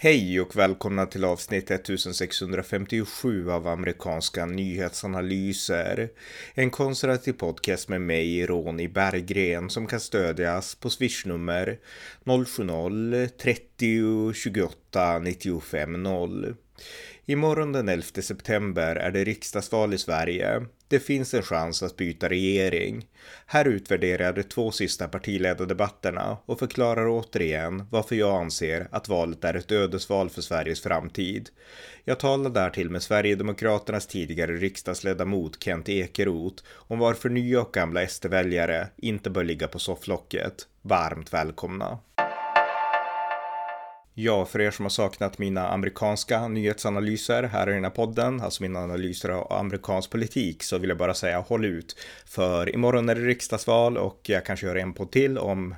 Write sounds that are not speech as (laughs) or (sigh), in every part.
Hej och välkomna till avsnitt 1657 av amerikanska nyhetsanalyser. En konservativ podcast med mig, Ronny Berggren, som kan stödjas på swishnummer 070-30 28 95 0. Imorgon den 11 september är det riksdagsval i Sverige. Det finns en chans att byta regering. Här utvärderar jag de två sista partiledardebatterna och förklarar återigen varför jag anser att valet är ett ödesval för Sveriges framtid. Jag talar därtill med Sverigedemokraternas tidigare riksdagsledamot Kent Ekeroth om varför nya och gamla SD-väljare inte bör ligga på sofflocket. Varmt välkomna! Ja, för er som har saknat mina amerikanska nyhetsanalyser här i den här podden, alltså mina analyser av amerikansk politik, så vill jag bara säga håll ut. För imorgon är det riksdagsval och jag kanske gör en podd till om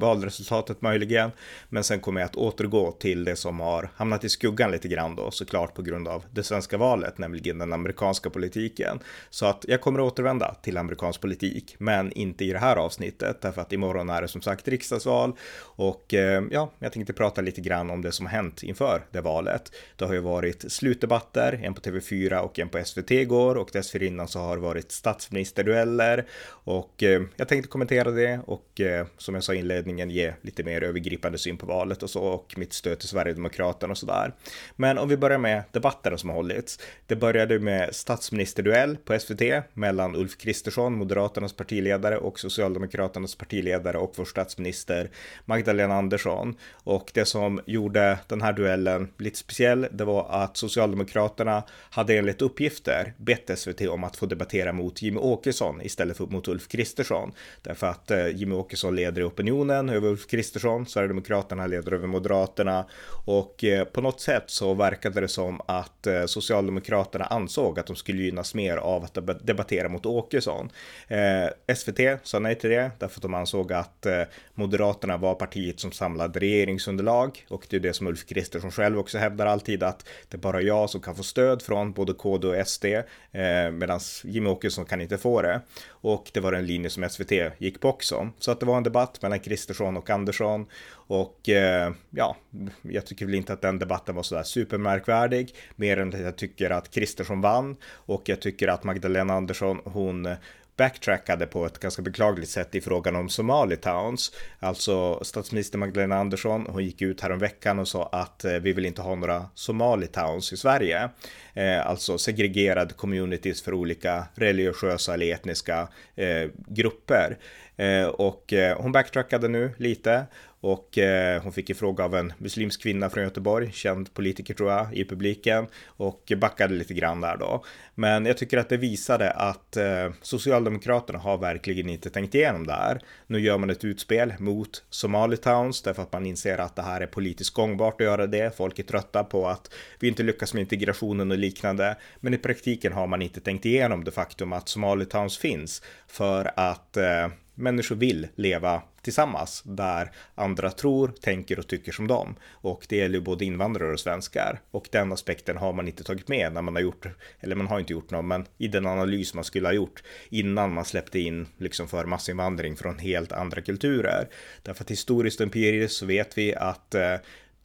valresultatet möjligen. Men sen kommer jag att återgå till det som har hamnat i skuggan lite grann då, såklart på grund av det svenska valet, nämligen den amerikanska politiken. Så att jag kommer att återvända till amerikansk politik, men inte i det här avsnittet, därför att imorgon är det som sagt riksdagsval och eh, ja, jag tänkte prata lite grann grann om det som har hänt inför det valet. Det har ju varit slutdebatter, en på TV4 och en på SVT igår och dessförinnan så har det varit statsministerdueller och eh, jag tänkte kommentera det och eh, som jag sa i inledningen ge lite mer övergripande syn på valet och så och mitt stöd till Sverigedemokraterna och sådär. Men om vi börjar med debatterna som har hållits. Det började med statsministerduell på SVT mellan Ulf Kristersson, Moderaternas partiledare och Socialdemokraternas partiledare och vår statsminister Magdalena Andersson. Och det som gjorde den här duellen lite speciell, det var att Socialdemokraterna hade enligt uppgifter bett SVT om att få debattera mot Jimmy Åkesson istället för mot Ulf Kristersson. Därför att eh, Jimmy Åkesson leder i opinionen över Ulf Kristersson, Sverigedemokraterna leder över Moderaterna och eh, på något sätt så verkade det som att eh, Socialdemokraterna ansåg att de skulle gynnas mer av att debattera mot Åkesson. Eh, SVT sa nej till det därför att de ansåg att eh, Moderaterna var partiet som samlade regeringsunderlag och och det är det som Ulf Kristersson själv också hävdar alltid att det är bara jag som kan få stöd från både KD och SD eh, medan Jimmy Åkesson kan inte få det. Och det var en linje som SVT gick på också. Så att det var en debatt mellan Kristersson och Andersson och eh, ja, jag tycker väl inte att den debatten var sådär supermärkvärdig mer än att jag tycker att Kristersson vann och jag tycker att Magdalena Andersson hon backtrackade på ett ganska beklagligt sätt i frågan om Somalitowns. Alltså statsminister Magdalena Andersson, hon gick ut häromveckan och sa att eh, vi vill inte ha några Somalitowns i Sverige. Eh, alltså segregerade communities för olika religiösa eller etniska eh, grupper. Och hon backtrackade nu lite och eh, hon fick ju fråga av en muslimsk kvinna från Göteborg, känd politiker tror jag, i publiken och backade lite grann där då. Men jag tycker att det visade att eh, Socialdemokraterna har verkligen inte tänkt igenom det här. Nu gör man ett utspel mot Somalitowns därför att man inser att det här är politiskt gångbart att göra det. Folk är trötta på att vi inte lyckas med integrationen och liknande. Men i praktiken har man inte tänkt igenom det faktum att Somalitowns finns för att eh, människor vill leva tillsammans där andra tror, tänker och tycker som dem. Och det gäller ju både invandrare och svenskar. Och den aspekten har man inte tagit med när man har gjort, eller man har inte gjort någon, men i den analys man skulle ha gjort innan man släppte in liksom för massinvandring från helt andra kulturer. Därför att historiskt och empiriskt så vet vi att eh,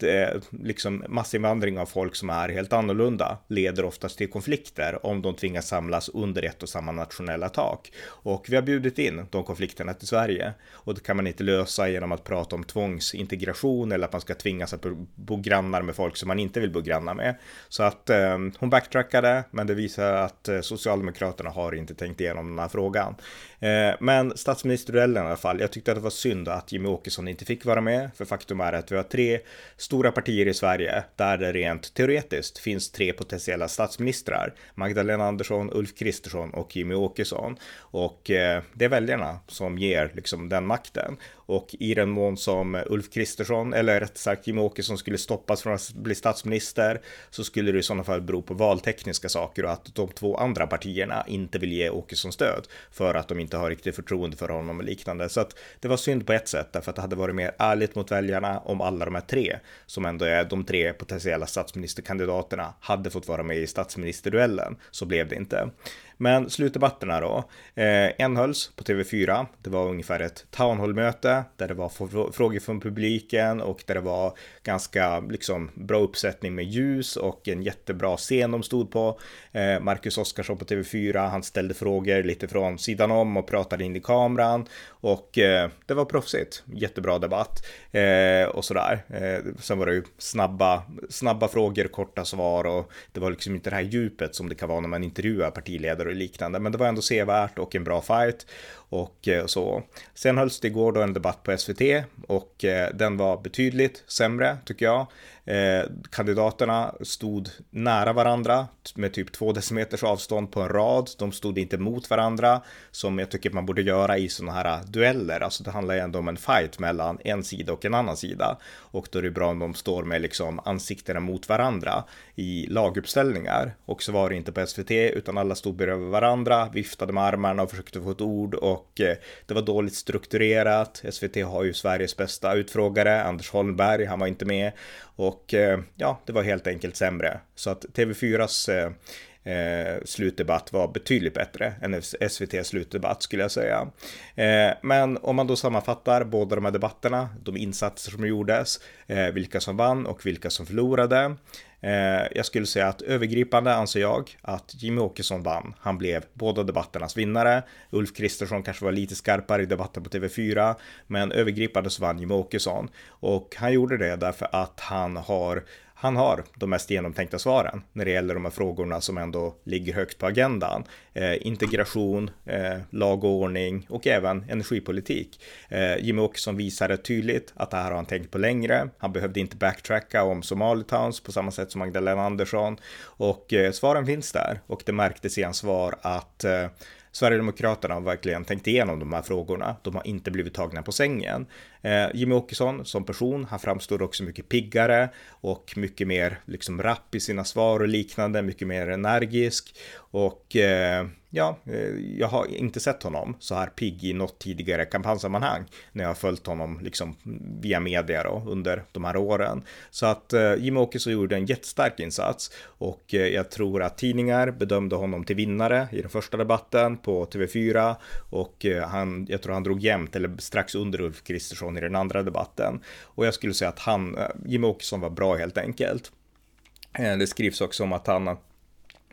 eh, liksom massinvandring av folk som är helt annorlunda leder oftast till konflikter om de tvingas samlas under ett och samma nationella tak. Och vi har bjudit in de konflikterna till Sverige och det kan man inte lösa genom att prata om tvångsintegration eller att man ska tvingas att bo grannar med folk som man inte vill bo grannar med. Så att eh, hon backtrackade, men det visar att eh, Socialdemokraterna har inte tänkt igenom den här frågan. Eh, men statsministerduellen i alla fall, jag tyckte att det var synd att Jimmy Åkesson inte fick vara med, för faktum är att vi har tre stora partier i Sverige där det rent teoretiskt finns tre potentiella statsministrar. Magdalena Andersson, Ulf Kristersson och Jimmy Åkesson. Och eh, det är väljarna som ger liksom den makten. Och i den mån som Ulf Kristersson, eller rätt sagt Jimmie Åkesson skulle stoppas från att bli statsminister så skulle det i sådana fall bero på valtekniska saker och att de två andra partierna inte vill ge Åkesson stöd för att de inte har riktigt förtroende för honom och liknande. Så att det var synd på ett sätt därför att det hade varit mer ärligt mot väljarna om alla de här tre som ändå är de tre potentiella statsministerkandidaterna hade fått vara med i statsministerduellen. Så blev det inte. Men slutdebatterna då. Eh, en hölls på TV4. Det var ungefär ett townhall-möte där det var frågor från publiken och där det var ganska liksom bra uppsättning med ljus och en jättebra scen de stod på. Eh, Marcus Oskarsson på TV4, han ställde frågor lite från sidan om och pratade in i kameran och eh, det var proffsigt. Jättebra debatt eh, och sådär. Eh, sen var det ju snabba, snabba frågor, korta svar och det var liksom inte det här djupet som det kan vara när man intervjuar partiledare och liknande. Men det var ändå sevärt och en bra fight och eh, så. Sen hölls det igår då en debatt på SVT och eh, den var betydligt sämre tycker jag. Eh, kandidaterna stod nära varandra med typ två decimeters avstånd på en rad. De stod inte mot varandra som jag tycker man borde göra i sådana här äh, dueller. Alltså det handlar ju ändå om en fight mellan en sida och en annan sida. Och då är det bra om de står med liksom ansiktena mot varandra i laguppställningar. Och så var det inte på SVT utan alla stod bredvid varandra, viftade med armarna och försökte få ett ord och och eh, det var dåligt strukturerat. SVT har ju Sveriges bästa utfrågare, Anders Holmberg, han var inte med och eh, ja, det var helt enkelt sämre. Så att TV4s eh, slutdebatt var betydligt bättre än SVTs slutdebatt skulle jag säga. Eh, men om man då sammanfattar båda de här debatterna, de insatser som gjordes, eh, vilka som vann och vilka som förlorade. Eh, jag skulle säga att övergripande anser jag att Jimmy Åkesson vann. Han blev båda debatternas vinnare. Ulf Kristersson kanske var lite skarpare i debatten på TV4, men övergripande så vann Jimmy Åkesson. Och han gjorde det därför att han har han har de mest genomtänkta svaren när det gäller de här frågorna som ändå ligger högt på agendan. Eh, integration, eh, lag och ordning och även energipolitik. Eh, Jimmy Åkesson visade tydligt att det här har han tänkt på längre. Han behövde inte backtracka om Somalitowns på samma sätt som Magdalena Andersson och eh, svaren finns där och det märktes i hans svar att eh, Sverigedemokraterna har verkligen tänkt igenom de här frågorna. De har inte blivit tagna på sängen. Eh, Jimmy Åkesson som person, han framstår också mycket piggare och mycket mer liksom rapp i sina svar och liknande, mycket mer energisk och eh, ja, eh, jag har inte sett honom så här pigg i något tidigare kampanjsammanhang när jag har följt honom liksom via media då under de här åren. Så att eh, Jimmy Åkesson gjorde en jättestark insats och eh, jag tror att tidningar bedömde honom till vinnare i den första debatten på TV4 och eh, han, jag tror han drog jämnt eller strax under Ulf Kristersson i den andra debatten. Och jag skulle säga att han, eh, Jimmie Jimmy Åkesson var bra helt enkelt. Eh, det skrivs också om att han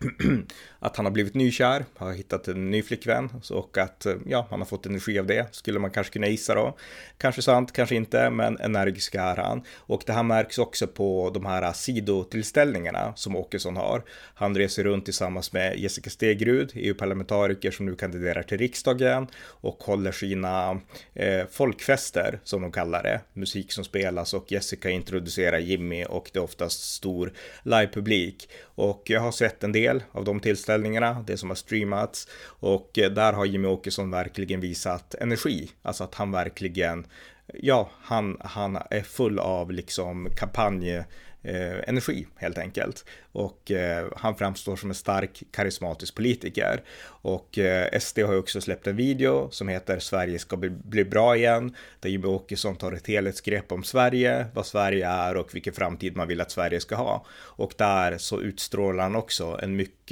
(clears throat) att han har blivit nykär, har hittat en ny flickvän och att eh, ja, han har fått energi av det, skulle man kanske kunna gissa då. Kanske sant, kanske inte, men energisk är han. Och det här märks också på de här sidotillställningarna som Åkesson har. Han reser runt tillsammans med Jessica Stegrud, EU-parlamentariker som nu kandiderar till riksdagen och håller sina eh, folkfester, som de kallar det. Musik som spelas och Jessica introducerar Jimmy och det är oftast stor livepublik. Och jag har sett en del av de tillställningarna det som har streamats och eh, där har Jimmy Åkesson verkligen visat energi, alltså att han verkligen Ja, han, han är full av liksom kampanjer. Eh, energi helt enkelt. Och eh, han framstår som en stark karismatisk politiker. Och eh, SD har ju också släppt en video som heter Sverige ska bli, bli bra igen. Där Jimmie Åkesson tar ett helhetsgrepp om Sverige, vad Sverige är och vilken framtid man vill att Sverige ska ha. Och där så utstrålar han också en mycket,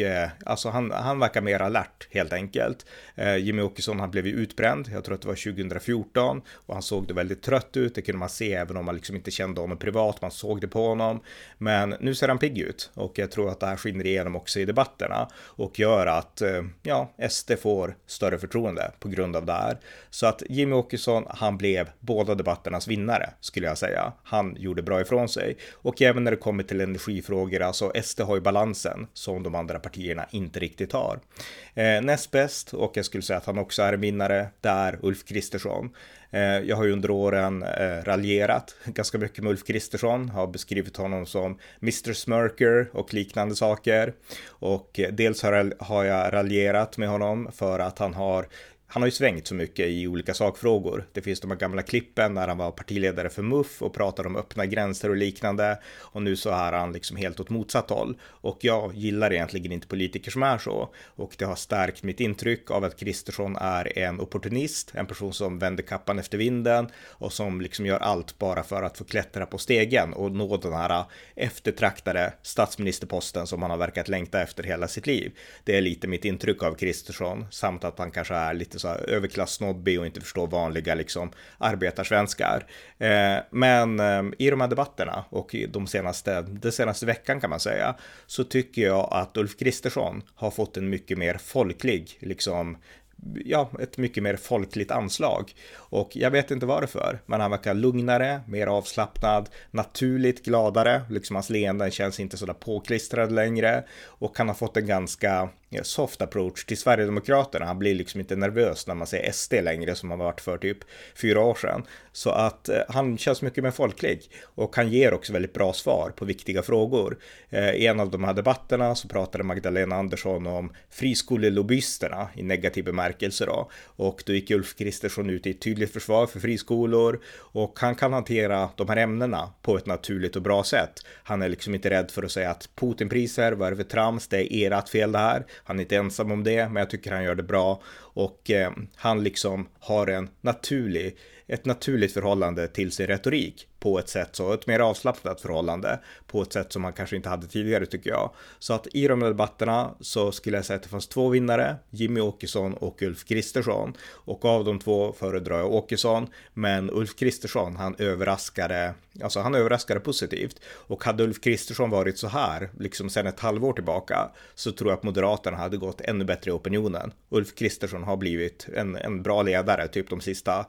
alltså han, han verkar mer alert helt enkelt. Eh, Jimmie Åkesson han blev ju utbränd, jag tror att det var 2014 och han såg det väldigt trött ut, det kunde man se även om man liksom inte kände honom privat, man såg det på honom. Men nu ser han pigg ut och jag tror att det här skiner igenom också i debatterna och gör att eh, ja, SD får större förtroende på grund av det här. Så att Jimmy Åkesson, han blev båda debatternas vinnare skulle jag säga. Han gjorde bra ifrån sig och även när det kommer till energifrågor, alltså SD har ju balansen som de andra partierna inte riktigt har. Eh, näst bäst och jag skulle säga att han också är en vinnare, det är Ulf Kristersson. Eh, jag har ju under åren eh, raljerat (laughs) ganska mycket med Ulf Kristersson, har beskrivit honom som Mr Smirker och liknande saker. Och eh, dels har jag raljerat med honom för att han har han har ju svängt så mycket i olika sakfrågor. Det finns de här gamla klippen när han var partiledare för MUF och pratade om öppna gränser och liknande. Och nu så är han liksom helt åt motsatt håll. Och jag gillar egentligen inte politiker som är så. Och det har stärkt mitt intryck av att Kristersson är en opportunist, en person som vänder kappan efter vinden och som liksom gör allt bara för att få klättra på stegen och nå den här eftertraktade statsministerposten som han har verkat längta efter hela sitt liv. Det är lite mitt intryck av Kristersson samt att han kanske är lite så här överklassnobbig och inte förstår vanliga liksom arbetarsvenskar. Eh, men eh, i de här debatterna och de senaste, den senaste veckan kan man säga, så tycker jag att Ulf Kristersson har fått en mycket mer folklig liksom ja, ett mycket mer folkligt anslag. Och jag vet inte varför, men han verkar lugnare, mer avslappnad, naturligt gladare, liksom hans leenden känns inte sådär påklistrad längre och han har fått en ganska soft approach till Sverigedemokraterna. Han blir liksom inte nervös när man säger SD längre som han varit för typ fyra år sedan. Så att eh, han känns mycket mer folklig och han ger också väldigt bra svar på viktiga frågor. Eh, I en av de här debatterna så pratade Magdalena Andersson om friskolelobbyisterna i negativ bemärkelse då och då gick Ulf Kristersson ut i ett tydligt försvar för friskolor och han kan hantera de här ämnena på ett naturligt och bra sätt. Han är liksom inte rädd för att säga att Putinpriser, vad är det för trams, det är ert fel det här. Han är inte ensam om det, men jag tycker han gör det bra. Och eh, han liksom har en naturlig, ett naturligt förhållande till sin retorik på ett sätt så, ett mer avslappnat förhållande på ett sätt som man kanske inte hade tidigare tycker jag. Så att i de här debatterna så skulle jag säga att det fanns två vinnare, Jimmy Åkesson och Ulf Kristersson. Och av de två föredrar jag Åkesson, men Ulf Kristersson han överraskade, alltså han överraskade positivt. Och hade Ulf Kristersson varit så här, liksom sedan ett halvår tillbaka, så tror jag att Moderaterna hade gått ännu bättre i opinionen. Ulf Kristersson har blivit en, en bra ledare, typ de sista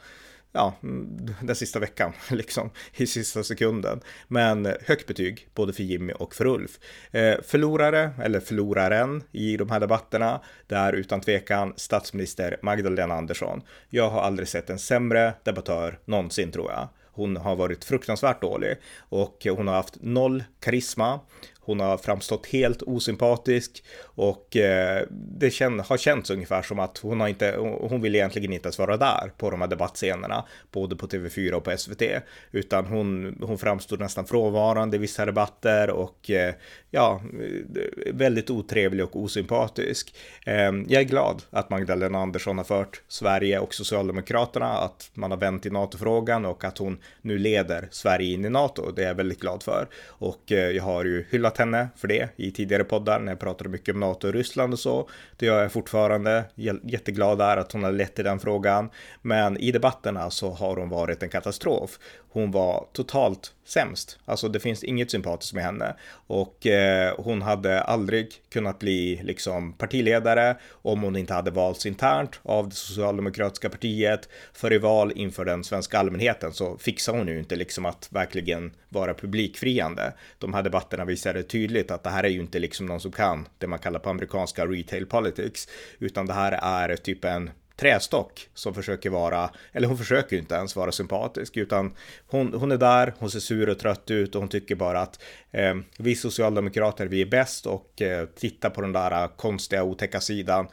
ja, mm, den sista veckan, (laughs) liksom i sista sekunden. Men högt betyg både för Jimmy och för Ulf. Eh, förlorare, eller förloraren i de här debatterna, det är utan tvekan statsminister Magdalena Andersson. Jag har aldrig sett en sämre debattör någonsin tror jag. Hon har varit fruktansvärt dålig och hon har haft noll karisma. Hon har framstått helt osympatisk och eh, det kän har känts ungefär som att hon har inte, hon vill egentligen inte ens vara där på de här debattscenerna, både på TV4 och på SVT, utan hon, hon framstod nästan frånvarande i vissa debatter och eh, ja, väldigt otrevlig och osympatisk. Eh, jag är glad att Magdalena Andersson har fört Sverige och Socialdemokraterna, att man har vänt i NATO-frågan och att hon nu leder Sverige in i NATO. Det är jag väldigt glad för och eh, jag har ju hyllat henne för det i tidigare poddar när jag pratade mycket om NATO och Ryssland och så. Det gör jag fortfarande. Jätteglad är att hon har lett i den frågan. Men i debatterna så har hon varit en katastrof. Hon var totalt sämst. Alltså det finns inget sympatiskt med henne och eh, hon hade aldrig kunnat bli liksom partiledare om hon inte hade valts internt av det socialdemokratiska partiet. För i val inför den svenska allmänheten så fixar hon ju inte liksom att verkligen vara publikfriande. De här debatterna visade tydligt att det här är ju inte liksom någon som kan det man kallar på amerikanska retail politics, utan det här är typ en trästock som försöker vara, eller hon försöker ju inte ens vara sympatisk, utan hon, hon är där, hon ser sur och trött ut och hon tycker bara att eh, vi socialdemokrater, vi är bäst och eh, titta på den där eh, konstiga, otäcka sidan.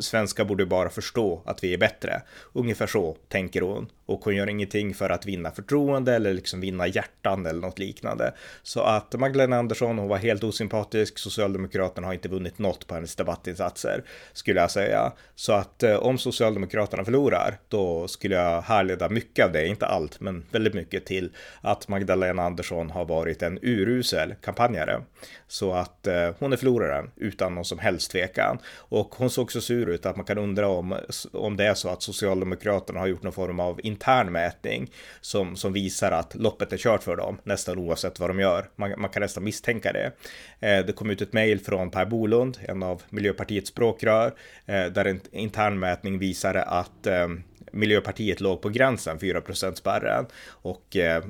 Svenskar borde bara förstå att vi är bättre. Ungefär så tänker hon och hon gör ingenting för att vinna förtroende eller liksom vinna hjärtan eller något liknande. Så att Magdalena Andersson, hon var helt osympatisk. Socialdemokraterna har inte vunnit något på hennes debattinsatser skulle jag säga. Så att eh, om Socialdemokraterna förlorar, då skulle jag härleda mycket av det, inte allt, men väldigt mycket till att Magdalena Andersson har varit en urusel kampanjare. Så att eh, hon är förloraren utan någon som helst tvekan. Och hon såg så sur ut att man kan undra om, om det är så att Socialdemokraterna har gjort någon form av intern mätning som, som visar att loppet är kört för dem nästan oavsett vad de gör. Man, man kan nästan misstänka det. Eh, det kom ut ett mejl från Per Bolund, en av Miljöpartiets språkrör, eh, där en intern mätning visade att eh, Miljöpartiet låg på gränsen 4 spärren och eh,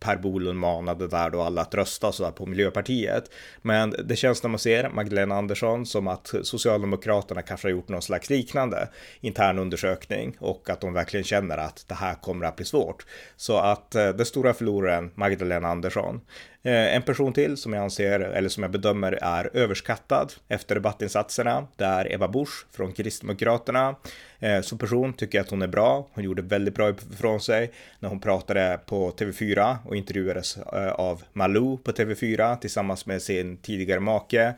Per Bolund manade där då alla att rösta så på Miljöpartiet. Men det känns när man ser Magdalena Andersson som att Socialdemokraterna kanske har gjort någon slags liknande intern undersökning och att de verkligen känner att det här kommer att bli svårt. Så att eh, den stora förloraren Magdalena Andersson. Eh, en person till som jag anser, eller som jag bedömer är överskattad efter debattinsatserna, det är Eva Busch från Kristdemokraterna. Eh, som person tycker jag att hon är bra. Hon gjorde väldigt bra ifrån sig när hon pratade på TV4 och intervjuades eh, av Malou på TV4 tillsammans med sin tidigare make.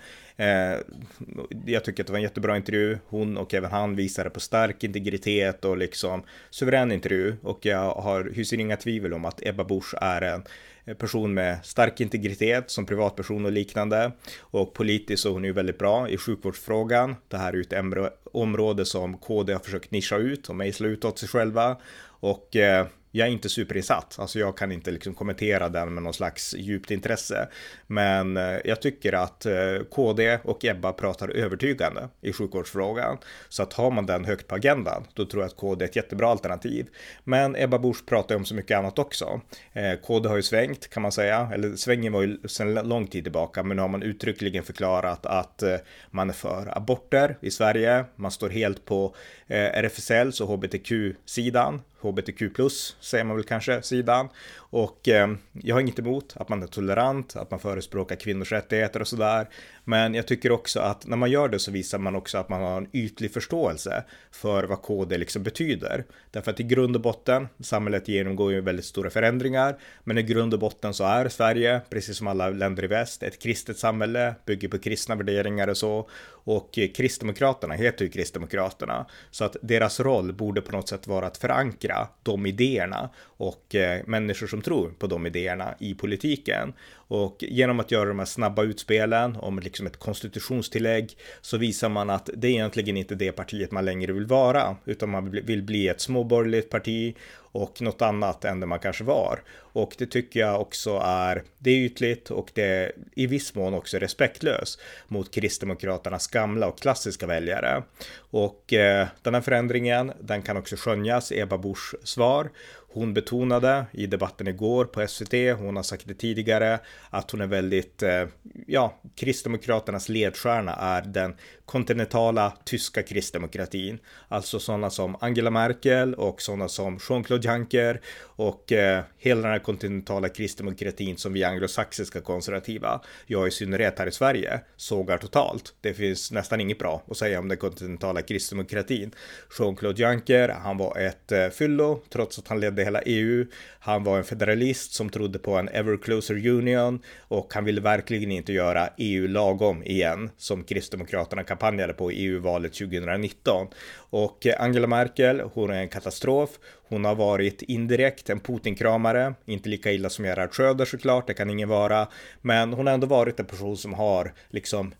Jag tycker att det var en jättebra intervju. Hon och även han visade på stark integritet och liksom suverän intervju och jag har, hyser inga tvivel om att Ebba Busch är en Eh, person med stark integritet som privatperson och liknande. Och politiskt så är hon ju väldigt bra i sjukvårdsfrågan. Det här är ju ett område som KD har försökt nischa ut och mejsla ut åt sig själva. Och eh, jag är inte superinsatt, alltså jag kan inte liksom kommentera den med någon slags djupt intresse. Men eh, jag tycker att eh, KD och Ebba pratar övertygande i sjukvårdsfrågan. Så att har man den högt på agendan, då tror jag att KD är ett jättebra alternativ. Men Ebba Busch pratar ju om så mycket annat också. Eh, KD har ju svängt kan man säga, eller svängen var ju sedan lång tid tillbaka, men nu har man uttryckligen förklarat att man är för aborter i Sverige. Man står helt på RFSLs och hbtq-sidan hbtq plus säger man väl kanske sidan och eh, jag har inget emot att man är tolerant, att man förespråkar kvinnors rättigheter och sådär. Men jag tycker också att när man gör det så visar man också att man har en ytlig förståelse för vad KD liksom betyder. Därför att i grund och botten, samhället genomgår ju väldigt stora förändringar, men i grund och botten så är Sverige, precis som alla länder i väst, ett kristet samhälle, bygger på kristna värderingar och så. Och Kristdemokraterna heter ju Kristdemokraterna, så att deras roll borde på något sätt vara att förankra de idéerna och eh, människor som tror på de idéerna i politiken. Och genom att göra de här snabba utspelen om liksom ett konstitutionstillägg så visar man att det är egentligen inte det partiet man längre vill vara, utan man vill bli ett småborgerligt parti och något annat än det man kanske var. Och det tycker jag också är, det är ytligt och det är i viss mån också respektlöst mot Kristdemokraternas gamla och klassiska väljare. Och eh, den här förändringen, den kan också skönjas i Ebba Buschs svar. Hon betonade i debatten igår på SVT, hon har sagt det tidigare, att hon är väldigt, eh, ja, Kristdemokraternas ledstjärna är den kontinentala tyska kristdemokratin. Alltså sådana som Angela Merkel och sådana som Jean-Claude Juncker och eh, hela den här kontinentala kristdemokratin som vi anglosaxiska konservativa, jag i synnerhet här i Sverige, sågar totalt. Det finns nästan inget bra att säga om den kontinentala kristdemokratin. Jean-Claude Juncker, han var ett eh, fyllo trots att han ledde hela EU. Han var en federalist som trodde på en ever closer union och han ville verkligen inte göra EU lagom igen som Kristdemokraterna kampanjade på i EU-valet 2019. Och Angela Merkel, hon är en katastrof. Hon har varit indirekt en Putin-kramare, inte lika illa som Gerhard Schröder såklart, det kan ingen vara. Men hon har ändå varit en person som har liksom,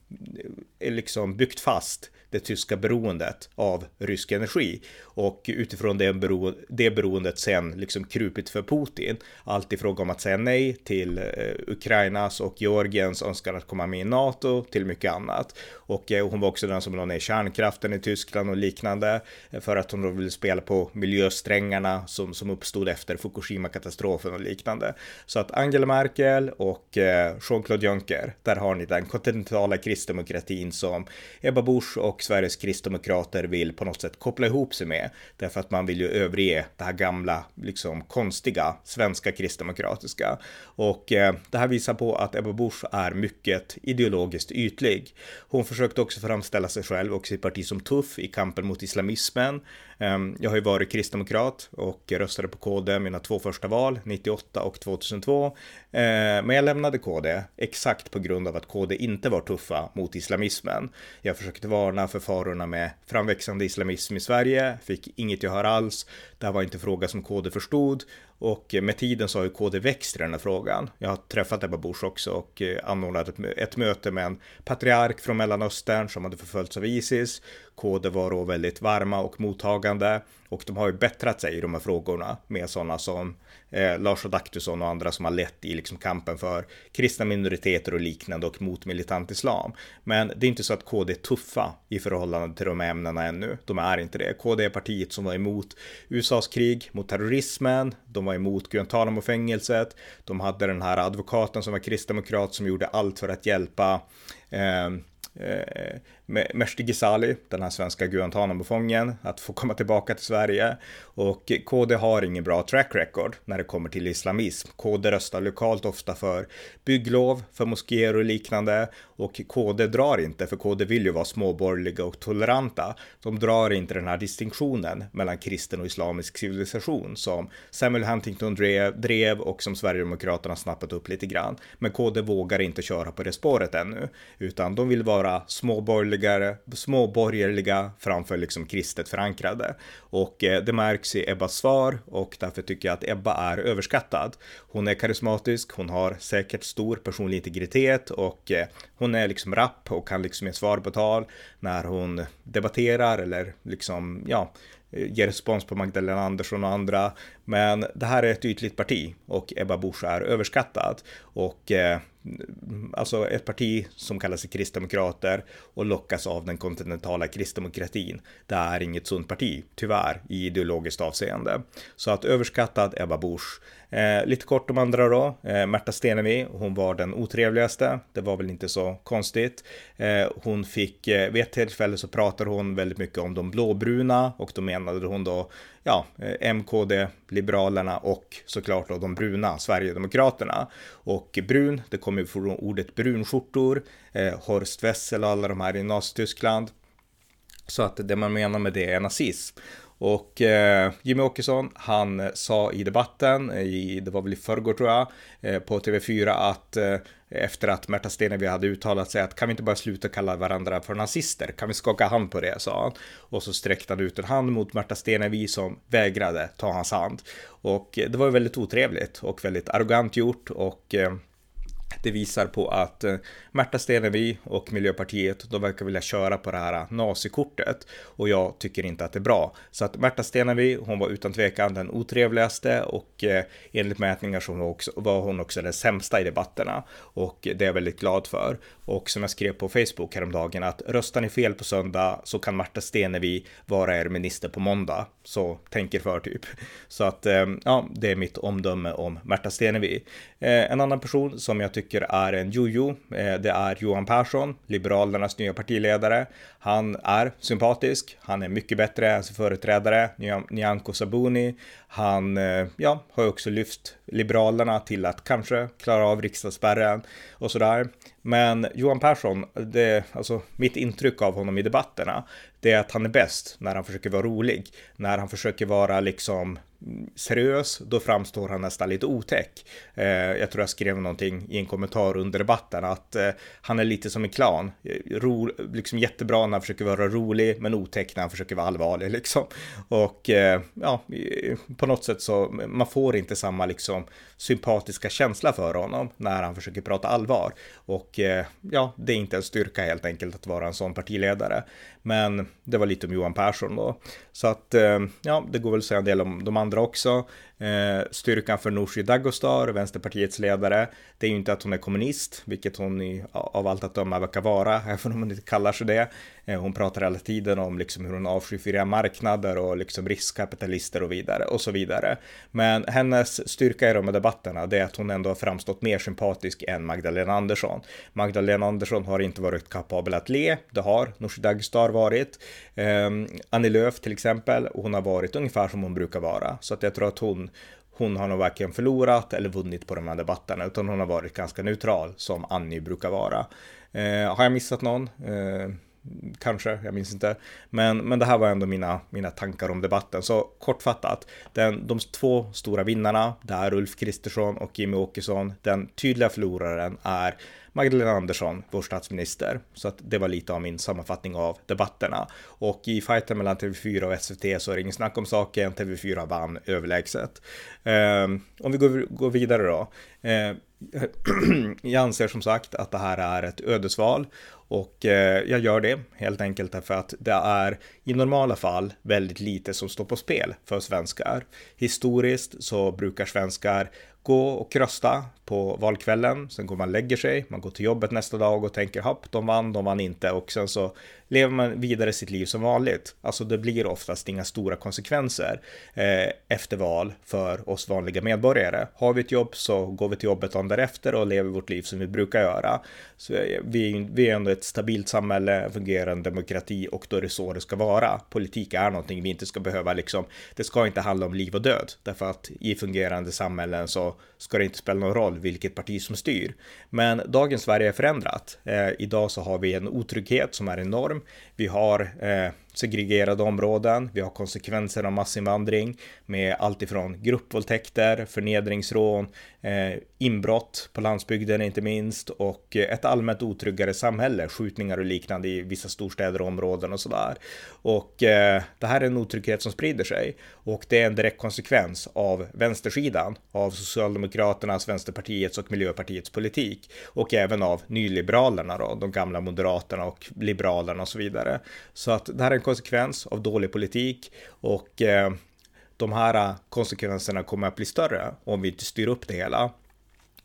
eh, liksom byggt fast det tyska beroendet av rysk energi och utifrån det, bero, det beroendet sen liksom krupit för Putin. Allt i fråga om att säga nej till eh, Ukrainas och Georgiens önskan att komma med i NATO till mycket annat. Och eh, hon var också den som la ner kärnkraften i Tyskland och liknande eh, för att hon då ville spela på miljösträngarna som, som uppstod efter Fukushima-katastrofen och liknande. Så att Angela Merkel och eh, Jean-Claude Juncker, där har ni den kontinentala kristdemokratin som Ebba Busch och Sveriges kristdemokrater vill på något sätt koppla ihop sig med. Därför att man vill ju överge det här gamla, liksom konstiga svenska kristdemokratiska. Och eh, det här visar på att Ebba Busch är mycket ideologiskt ytlig. Hon försökte också framställa sig själv och sitt parti som tuff i kampen mot islamismen. Eh, jag har ju varit kristdemokrat och röstade på KD mina två första val, 98 och 2002. Eh, men jag lämnade KD exakt på grund av att KD inte var tuffa mot islamismen. Jag försökte varna för farorna med framväxande islamism i Sverige, fick inget gehör alls. Det här var inte fråga som KD förstod och med tiden så har ju KD växt i den här frågan. Jag har träffat Ebba Busch också och eh, anordnat ett, ett möte med en patriark från Mellanöstern som hade förföljts av Isis. KD var då väldigt varma och mottagande och de har ju bättrat sig i de här frågorna med sådana som eh, Lars Adaktusson och andra som har lett i liksom kampen för kristna minoriteter och liknande och mot militant islam. Men det är inte så att KD är tuffa i förhållande till de här ämnena ännu. De är inte det. KD är partiet som var emot USAs krig mot terrorismen. De var emot Guantanamo-fängelset. De hade den här advokaten som var kristdemokrat som gjorde allt för att hjälpa eh, eh, Meshti Ghezali, den här svenska Guantanamo-fången, att få komma tillbaka till Sverige. Och KD har ingen bra track record när det kommer till islamism. KD röstar lokalt ofta för bygglov, för moskéer och liknande. Och KD drar inte, för KD vill ju vara småborgerliga och toleranta. De drar inte den här distinktionen mellan kristen och islamisk civilisation som Samuel Huntington drev och som Sverigedemokraterna snappat upp lite grann. Men KD vågar inte köra på det spåret ännu, utan de vill vara småborgerliga, småborgerliga framför liksom kristet förankrade. Och eh, det märks i Ebbas svar och därför tycker jag att Ebba är överskattad. Hon är karismatisk, hon har säkert stor personlig integritet och eh, hon är liksom rapp och kan liksom ge svar på tal när hon debatterar eller liksom, ja, eh, ger respons på Magdalena Andersson och andra. Men det här är ett ytligt parti och Ebba Busch är överskattad. Och eh, alltså ett parti som kallar sig kristdemokrater och lockas av den kontinentala kristdemokratin. Det är inget sunt parti, tyvärr, i ideologiskt avseende. Så att överskattad Ebba Busch. Eh, lite kort om andra då. Eh, Märta Stenevi, hon var den otrevligaste. Det var väl inte så konstigt. Eh, hon fick, eh, vid ett tillfälle så pratade hon väldigt mycket om de blåbruna och då menade hon då ja, eh, MKD, Liberalerna och såklart då de bruna, Sverigedemokraterna. Och brun, det kommer från ordet brunskjortor, eh, Horst Wessel och alla de här i Nazityskland. Så att det man menar med det är nazism. Och eh, Jimmy Åkesson, han eh, sa i debatten, eh, i, det var väl i förrgår tror jag, eh, på TV4 att eh, efter att Märta Stenevi hade uttalat sig att kan vi inte bara sluta kalla varandra för nazister? Kan vi skaka hand på det? sa han. Och så sträckte han ut en hand mot Märta Stenevi som vägrade ta hans hand. Och eh, det var väldigt otrevligt och väldigt arrogant gjort och eh, det visar på att eh, Märta Stenevi och Miljöpartiet, de verkar vilja köra på det här eh, nazikortet och jag tycker inte att det är bra. Så att Märta Stenevi, hon var utan tvekan den otrevligaste och eh, enligt mätningar så var, också, var hon också den sämsta i debatterna och det är jag väldigt glad för. Och som jag skrev på Facebook häromdagen att röstar ni fel på söndag så kan Märta Stenevi vara er minister på måndag. Så tänker för typ. Så att eh, ja, det är mitt omdöme om Märta Stenevi. Eh, en annan person som jag tycker tycker är en jojo, eh, det är Johan Persson, Liberalernas nya partiledare. Han är sympatisk, han är mycket bättre än sin företrädare Nyamko Sabuni. Han eh, ja, har också lyft Liberalerna till att kanske klara av riksdagsspärren och sådär. Men Johan Persson, det, alltså mitt intryck av honom i debatterna, det är att han är bäst när han försöker vara rolig. När han försöker vara liksom seriös, då framstår han nästan lite otäck. Eh, jag tror jag skrev någonting i en kommentar under debatten att eh, han är lite som en clown. Ro, liksom jättebra när han försöker vara rolig, men otäck när han försöker vara allvarlig liksom. Och eh, ja, på något sätt så man får inte samma liksom sympatiska känsla för honom när han försöker prata allvar. Och eh, ja, det är inte en styrka helt enkelt att vara en sån partiledare. Men det var lite om Johan Persson då. Så att eh, ja, det går väl att säga en del om de andra också. Eh, styrkan för Nooshi Dagostar, Vänsterpartiets ledare, det är ju inte att hon är kommunist, vilket hon i, av allt att döma verkar vara, (laughs) även om hon inte kallar sig det. Eh, hon pratar hela tiden om liksom hur hon avskyr fria marknader och liksom riskkapitalister och vidare och så vidare. Men hennes styrka i de här debatterna, det är att hon ändå har framstått mer sympatisk än Magdalena Andersson. Magdalena Andersson har inte varit kapabel att le, det har Nooshi Dagostar varit. Eh, Annie Lööf till exempel, hon har varit ungefär som hon brukar vara, så att jag tror att hon hon har nog varken förlorat eller vunnit på de här debatterna, utan hon har varit ganska neutral som Annie brukar vara. Eh, har jag missat någon? Eh, kanske, jag minns inte. Men, men det här var ändå mina, mina tankar om debatten. Så kortfattat, den, de två stora vinnarna, det är Ulf Kristersson och Jimmy Åkesson. Den tydliga förloraren är Magdalena Andersson, vår statsminister. Så att det var lite av min sammanfattning av debatterna. Och i fighten mellan TV4 och SVT så är det ingen snack om saken. TV4 vann överlägset. Eh, om vi går, går vidare då. Eh, (clears throat) jag anser som sagt att det här är ett ödesval och eh, jag gör det helt enkelt därför att det är i normala fall väldigt lite som står på spel för svenskar. Historiskt så brukar svenskar gå och rösta på valkvällen. Sen går man och lägger sig, man går till jobbet nästa dag och tänker hopp, de vann, de vann inte och sen så lever man vidare sitt liv som vanligt. Alltså det blir oftast inga stora konsekvenser eh, efter val för oss vanliga medborgare. Har vi ett jobb så går vi till jobbet dagen därefter och lever vårt liv som vi brukar göra. Så vi, vi är ändå ett stabilt samhälle, fungerande demokrati och då är det så det ska vara. Politik är någonting vi inte ska behöva liksom, det ska inte handla om liv och död, därför att i fungerande samhällen så ska det inte spela någon roll vilket parti som styr. Men dagens Sverige är förändrat. Eh, idag så har vi en otrygghet som är enorm. Vi har eh, segregerade områden. Vi har konsekvenser av massinvandring med allt ifrån gruppvåldtäkter, förnedringsrån, eh, inbrott på landsbygden inte minst och ett allmänt otryggare samhälle, skjutningar och liknande i vissa storstäder och områden och sådär. Och eh, det här är en otrygghet som sprider sig och det är en direkt konsekvens av vänstersidan, av Socialdemokraternas, Vänsterpartiets och Miljöpartiets politik och även av nyliberalerna då, de gamla moderaterna och liberalerna och så vidare. Så att det här är konsekvens av dålig politik och eh, de här eh, konsekvenserna kommer att bli större om vi inte styr upp det hela.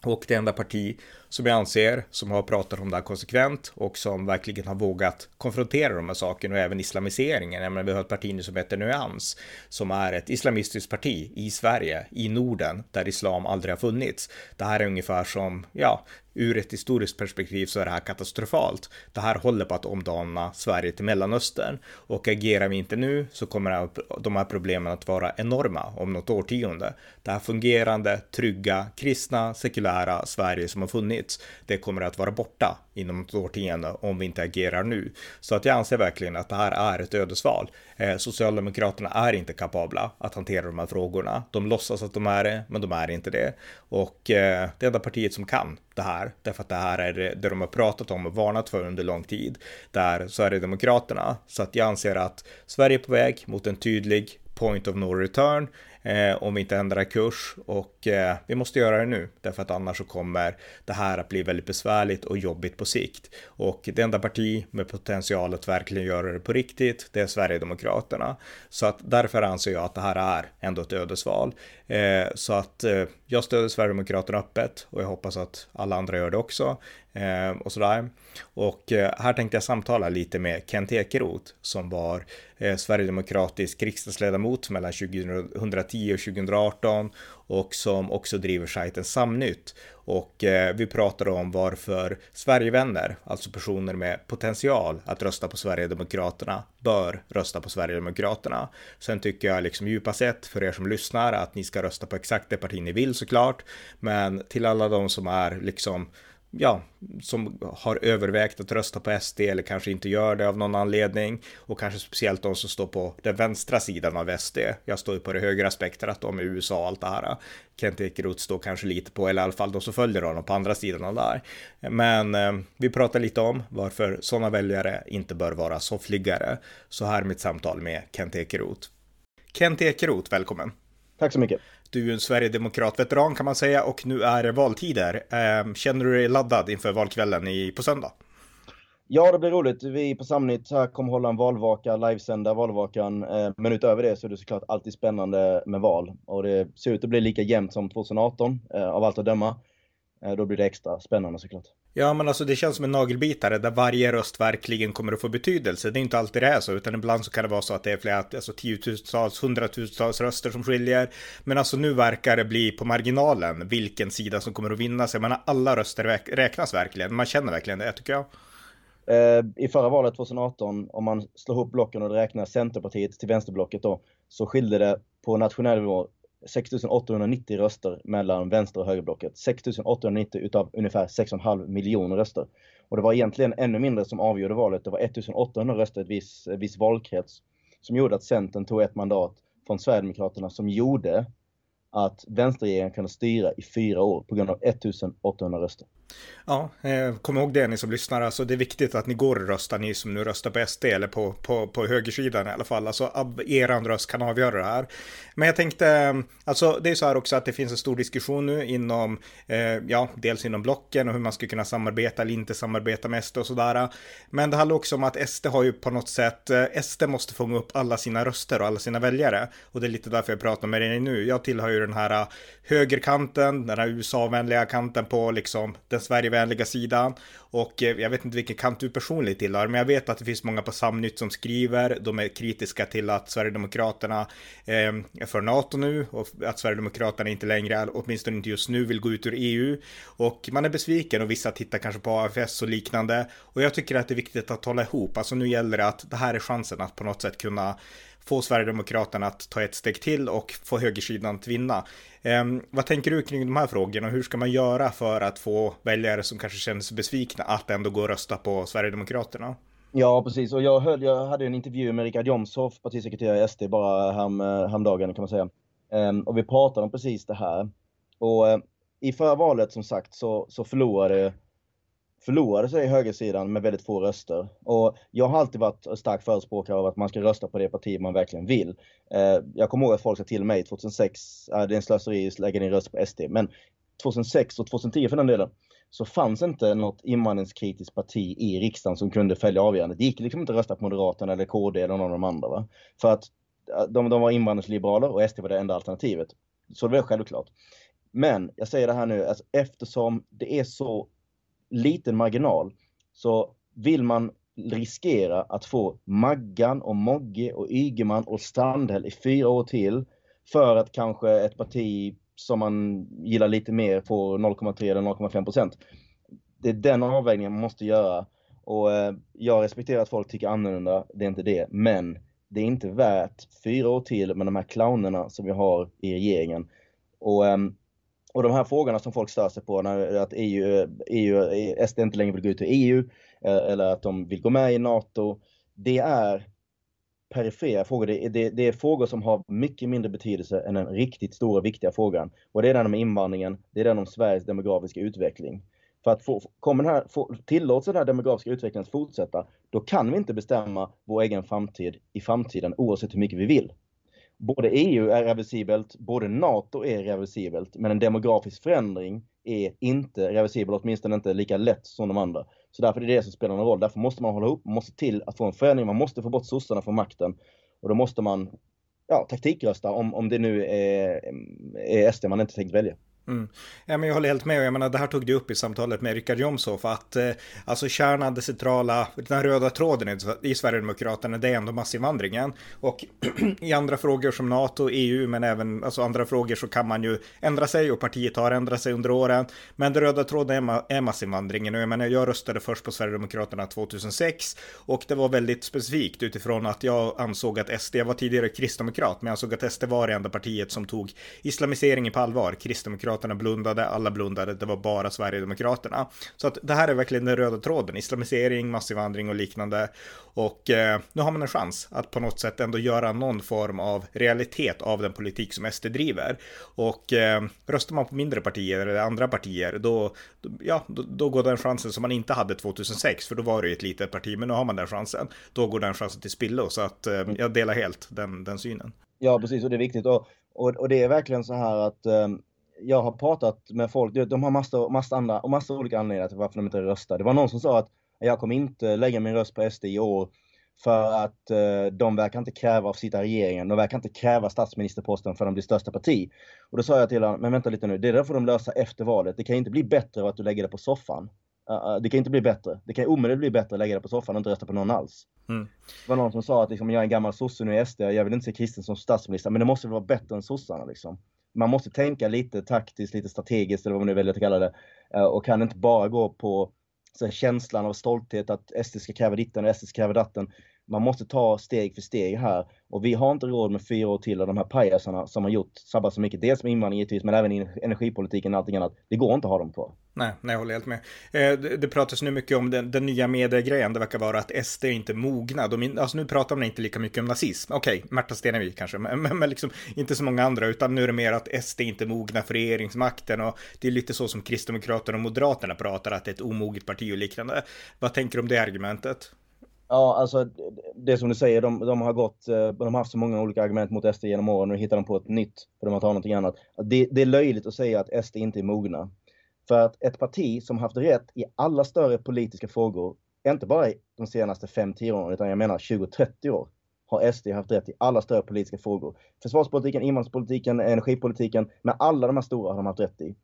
Och det enda parti som jag anser som har pratat om det här konsekvent och som verkligen har vågat konfrontera de här sakerna och även islamiseringen. Jag menar, vi har ett parti nu som heter Nyans som är ett islamistiskt parti i Sverige, i Norden, där islam aldrig har funnits. Det här är ungefär som, ja, ur ett historiskt perspektiv så är det här katastrofalt. Det här håller på att omdana Sverige till Mellanöstern och agerar vi inte nu så kommer de här problemen att vara enorma om något årtionde. Det här fungerande, trygga, kristna, sekulära Sverige som har funnits, det kommer att vara borta inom ett årtionde om vi inte agerar nu. Så att jag anser verkligen att det här är ett ödesval. Eh, Socialdemokraterna är inte kapabla att hantera de här frågorna. De låtsas att de är det, men de är inte det. Och eh, det enda partiet som kan det här, därför att det här är det de har pratat om och varnat för under lång tid, där Sverigedemokraterna. Så att jag anser att Sverige är på väg mot en tydlig point of no return eh, om vi inte ändrar kurs och eh, vi måste göra det nu därför att annars så kommer det här att bli väldigt besvärligt och jobbigt på sikt. Och det enda parti med potential att verkligen göra det på riktigt, det är Sverigedemokraterna. Så att därför anser jag att det här är ändå ett ödesval. Eh, så att eh, jag stöder Sverigedemokraterna öppet och jag hoppas att alla andra gör det också. Eh, och sådär. Och eh, här tänkte jag samtala lite med Kent Ekeroth som var eh, sverigedemokratisk riksdagsledamot mellan 2010 och 2018 och som också driver sajten Samnytt. Och eh, vi pratar om varför Sverigevänner, alltså personer med potential att rösta på Sverigedemokraterna, bör rösta på Sverigedemokraterna. Sen tycker jag liksom djupa sett för er som lyssnar att ni ska rösta på exakt det parti ni vill såklart. Men till alla de som är liksom ja, som har övervägt att rösta på SD eller kanske inte gör det av någon anledning och kanske speciellt de som står på den vänstra sidan av SD. Jag står ju på det högra spektrat om USA och allt det här. Kent Ekeroth står kanske lite på, eller i alla fall de som följer honom på andra sidan av där. Men eh, vi pratar lite om varför sådana väljare inte bör vara soffliggare. Så här är mitt samtal med Kent Ekeroth. Kent Ekeroth, välkommen! Tack så mycket! Du är en Sverigedemokrat-veteran kan man säga och nu är det valtider. Ehm, känner du dig laddad inför valkvällen i, på söndag? Ja, det blir roligt. Vi på Samnytt här kommer hålla en valvaka, livesända valvakan. Ehm, men utöver det så är det såklart alltid spännande med val. Och det ser ut att bli lika jämnt som 2018 eh, av allt att döma. Eh, då blir det extra spännande såklart. Ja, men alltså det känns som en nagelbitare där varje röst verkligen kommer att få betydelse. Det är inte alltid det är så, utan ibland så kan det vara så att det är flera, alltså tiotusentals, hundratusentals röster som skiljer. Men alltså nu verkar det bli på marginalen vilken sida som kommer att vinna. Så jag menar, alla röster räknas verkligen. Man känner verkligen det, tycker jag. Eh, I förra valet 2018, om man slår ihop blocken och räknar Centerpartiet till vänsterblocket då, så skilde det på nationell nivå 6890 röster mellan vänster och högerblocket. 6890 utav ungefär 6,5 miljoner röster. Och det var egentligen ännu mindre som avgjorde valet. Det var 1800 röster i ett viss, viss valkrets som gjorde att Centern tog ett mandat från Sverigedemokraterna som gjorde att vänsterregeringen kunde styra i fyra år på grund av 1800 röster. Ja, eh, kom ihåg det ni som lyssnar. Alltså, det är viktigt att ni går och röstar, ni som nu röstar på SD eller på, på, på högersidan i alla fall. Alltså, er röst kan avgöra det här. Men jag tänkte, eh, alltså det är så här också att det finns en stor diskussion nu inom, eh, ja, dels inom blocken och hur man ska kunna samarbeta eller inte samarbeta med SD och sådär. Men det handlar också om att SD har ju på något sätt, eh, SD måste fånga upp alla sina röster och alla sina väljare. Och det är lite därför jag pratar med dig nu. Jag tillhör ju den här eh, högerkanten, den här USA-vänliga kanten på liksom den Sverigevänliga sidan. Och eh, jag vet inte vilken kant du personligen tillhör, men jag vet att det finns många på Samnytt som skriver. De är kritiska till att Sverigedemokraterna eh, är för NATO nu och att Sverigedemokraterna inte längre, åtminstone inte just nu, vill gå ut ur EU. Och man är besviken och vissa tittar kanske på AFS och liknande. Och jag tycker att det är viktigt att hålla ihop. Alltså nu gäller det att det här är chansen att på något sätt kunna få Sverigedemokraterna att ta ett steg till och få högersidan att vinna. Eh, vad tänker du kring de här frågorna? Hur ska man göra för att få väljare som kanske känner sig besvikna att ändå gå och rösta på Sverigedemokraterna? Ja, precis. Och jag, höll, jag hade en intervju med Richard Jomshof, partisekreterare i SD, bara härm, eh, häromdagen kan man säga. Um, och vi pratade om precis det här. Och uh, i förra valet som sagt så, så förlorade förlorade sig högersidan med väldigt få röster. Och jag har alltid varit stark förespråkare av att man ska rösta på det parti man verkligen vill. Eh, jag kommer ihåg att folk sa till mig 2006, eh, det är en slöseri att lägga din röst på SD, men 2006 och 2010 för den delen, så fanns inte något invandringskritiskt parti i riksdagen som kunde följa avgörandet. Det gick liksom inte att rösta på Moderaterna eller KD eller någon av de andra. Va? För att de, de var invandringsliberaler och SD var det enda alternativet. Så det var självklart. Men jag säger det här nu, alltså, eftersom det är så liten marginal så vill man riskera att få Maggan och Mogge och Ygeman och Strandhäll i fyra år till för att kanske ett parti som man gillar lite mer får 0,3 eller 0,5 procent. Det är den avvägningen man måste göra och eh, jag respekterar att folk tycker annorlunda, det är inte det, men det är inte värt fyra år till med de här clownerna som vi har i regeringen. Och um, och de här frågorna som folk stör sig på, när, att EU, EU, SD inte längre vill gå ut ur EU eh, eller att de vill gå med i NATO, det är perifera frågor. Det, det, det, är frågor som har mycket mindre betydelse än den riktigt stora viktiga frågan. Och det är den om invandringen, det är den om Sveriges demografiska utveckling. För att få, kommer den här, få, tillåts den här demografiska utvecklingen att fortsätta, då kan vi inte bestämma vår egen framtid i framtiden oavsett hur mycket vi vill både EU är reversibelt, både NATO är reversibelt, men en demografisk förändring är inte reversibel, åtminstone inte lika lätt som de andra. Så därför är det det som spelar någon roll. Därför måste man hålla ihop, man måste till att få en förändring, man måste få bort sossarna från makten. Och då måste man ja, taktikrösta om, om det nu är, är SD man inte tänkt välja. Mm. Ja, men jag håller helt med. Jag menar, det här tog du upp i samtalet med Richard Jomshof. Att eh, alltså kärnan, det centrala, den röda tråden i, Sverigedemokraterna, det är ändå massinvandringen. Och (clears throat) i andra frågor som NATO, EU, men även alltså andra frågor så kan man ju ändra sig och partiet har ändrat sig under åren. Men den röda tråden är, ma är massinvandringen. Och jag menar, jag röstade först på Sverigedemokraterna 2006 och det var väldigt specifikt utifrån att jag ansåg att SD, jag var tidigare kristdemokrat, men jag ansåg att SD var det enda partiet som tog islamiseringen på allvar. Kristdemokraterna blundade, alla blundade, det var bara Sverigedemokraterna. Så att det här är verkligen den röda tråden, islamisering, massinvandring och liknande. Och eh, nu har man en chans att på något sätt ändå göra någon form av realitet av den politik som SD driver. Och eh, röstar man på mindre partier eller andra partier, då, då ja, då, då, går den chansen som man inte hade 2006, för då var det ju ett litet parti, men nu har man den chansen. Då går den chansen till spillo, så att eh, jag delar helt den, den synen. Ja, precis, och det är viktigt. Och, och, och det är verkligen så här att um jag har pratat med folk, de har massa, massa andra och massa olika anledningar till varför de inte röstar. Det var någon som sa att jag kommer inte lägga min röst på SD i år för att eh, de verkar inte kräva av sitta regeringen. De verkar inte kräva statsministerposten för de blir största parti. Och då sa jag till honom, men vänta lite nu, det där får de lösa efter valet. Det kan inte bli bättre av att du lägger det på soffan. Uh, det kan inte bli bättre. Det kan omedelbart bli bättre att lägga det på soffan och inte rösta på någon alls. Mm. Det var någon som sa att liksom, jag är en gammal sosse nu i SD, jag vill inte se kristen som statsminister, men det måste väl vara bättre än sossarna liksom man måste tänka lite taktiskt, lite strategiskt eller vad man nu väljer att kalla det. Eh, och kan inte bara gå på så känslan av stolthet att SD ska kräva ditten och SD ska kräva datten. Man måste ta steg för steg här. Och vi har inte råd med fyra år till av de här pajasarna som har gjort sabbat så mycket. Dels med invandring givetvis, men även i energipolitiken och allting annat. Det går inte att ha dem kvar. Nej, nej, jag håller helt med. Eh, det, det pratas nu mycket om den, den nya mediegrejen. Det verkar vara att SD är inte mogna. De, alltså nu pratar man inte lika mycket om nazism. Okej, okay, Märta Stenevi kanske, men, men, men liksom inte så många andra, utan nu är det mer att SD inte mogna för regeringsmakten och det är lite så som Kristdemokraterna och Moderaterna pratar, att det är ett omoget parti och liknande. Vad tänker du om det argumentet? Ja, alltså det som du säger, de, de, har gått, eh, de har haft så många olika argument mot SD genom åren och nu hittar de på ett nytt för de har tagit någonting annat. Det, det är löjligt att säga att SD inte är mogna. För att ett parti som haft rätt i alla större politiska frågor, inte bara de senaste 5-10 åren, utan jag menar 20-30 år. har SD haft rätt i alla större politiska frågor. Försvarspolitiken, invandringspolitiken, energipolitiken, med alla de här stora har de haft rätt i.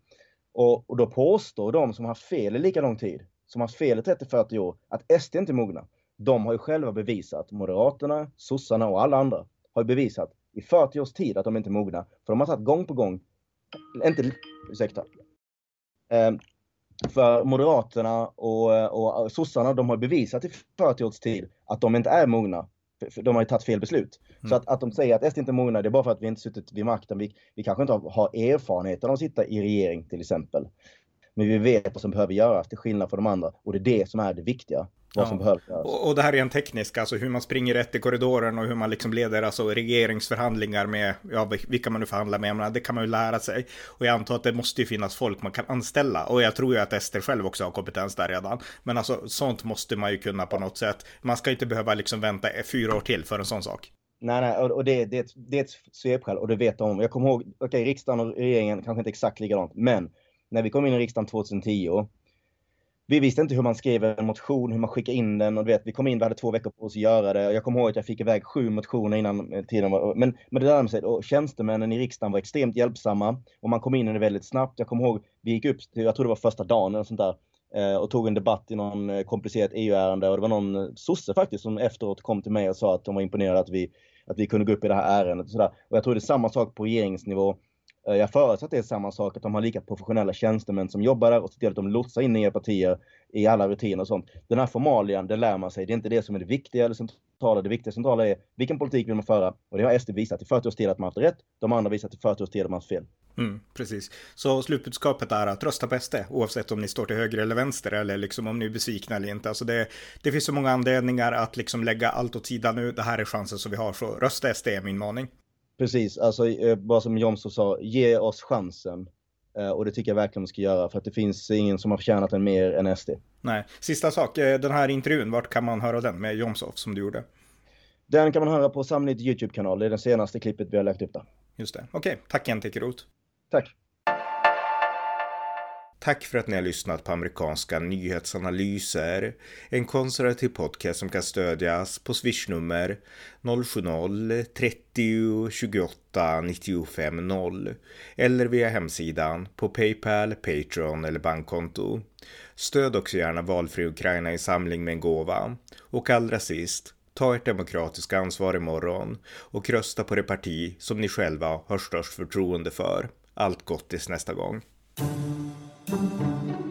Och, och då påstår de som har haft fel i lika lång tid, som har haft fel i 30-40 år, att SD inte är mogna. De har ju själva bevisat, Moderaterna, sossarna och alla andra, har ju bevisat i 40 års tid att de inte är mogna. För de har satt gång på gång, inte, ursäkta. Eh, för Moderaterna och, och sossarna, de har bevisat i 40 års tid att de inte är mogna. De har ju tagit fel beslut. Mm. Så att, att de säger att SD inte är mogna, det är bara för att vi inte suttit vid makten. Vi, vi kanske inte har erfarenheten av att sitta i regering till exempel. Men vi vet vad som behöver göras till skillnad från de andra. Och det är det som är det viktiga vad som behövs. Och, och det här är en teknisk, alltså hur man springer rätt i korridoren och hur man liksom leder alltså regeringsförhandlingar med, ja, vilka man nu förhandlar med, menar, det kan man ju lära sig. Och jag antar att det måste ju finnas folk man kan anställa. Och jag tror ju att Ester själv också har kompetens där redan. Men alltså sånt måste man ju kunna på något sätt. Man ska inte behöva liksom vänta fyra år till för en sån sak. Nej, nej, och det, det, det är ett svepskäl och det vet de om. Jag kommer ihåg, okej, okay, riksdagen och regeringen kanske inte exakt likadant, men när vi kom in i riksdagen 2010 vi visste inte hur man skrev en motion, hur man skickar in den och du vet, vi kom in, vi hade två veckor på oss att göra det. Jag kommer ihåg att jag fick iväg sju motioner innan tiden var, men, men det lärde sig och tjänstemännen i riksdagen var extremt hjälpsamma och man kom in i det väldigt snabbt. Jag kommer ihåg, vi gick upp till, jag tror det var första dagen eller sånt där, eh, och tog en debatt i någon eh, komplicerat EU-ärende och det var någon eh, sosse faktiskt som efteråt kom till mig och sa att de var imponerade att vi, att vi kunde gå upp i det här ärendet och sådär. Och jag tror det är samma sak på regeringsnivå Eh, jag förutsätter att det är samma sak, att de har lika professionella tjänstemän som jobbar där och ser till att de lotsar in nya partier i alla rutiner och sånt. Den här formalian, det lär man sig. Det är inte det som är det viktiga eller centrala. Det viktiga centrala är vilken politik vill man föra? Och det har SD visat i 40 års tid att man haft rätt. De andra visat i 40 års tid att man haft fel. Mm, precis. Så slutbudskapet är att rösta på SD, oavsett om ni står till höger eller vänster eller liksom om ni är besvikna eller inte. Alltså det, det finns så många anledningar att liksom lägga allt åt sidan nu. Det här är chansen som vi har, så rösta SD är min maning. Precis, alltså eh, bara som Jomshof sa, ge oss chansen. Eh, och det tycker jag verkligen man ska göra för att det finns ingen som har förtjänat den mer än SD. Nej, sista sak, eh, den här intervjun, vart kan man höra den med Jomshof som du gjorde? Den kan man höra på Samnytt YouTube-kanal, det är det senaste klippet vi har lagt upp där. Just det, okej, okay. tack igen Tekerot. Tack. Tack för att ni har lyssnat på amerikanska nyhetsanalyser. En konservativ podcast som kan stödjas på swishnummer 070-30 28 95 0 eller via hemsidan på Paypal, Patreon eller bankkonto. Stöd också gärna valfri Ukraina i samling med en gåva. Och allra sist, ta ert demokratiska ansvar imorgon och rösta på det parti som ni själva har störst förtroende för. Allt gott tills nästa gång. Thank you.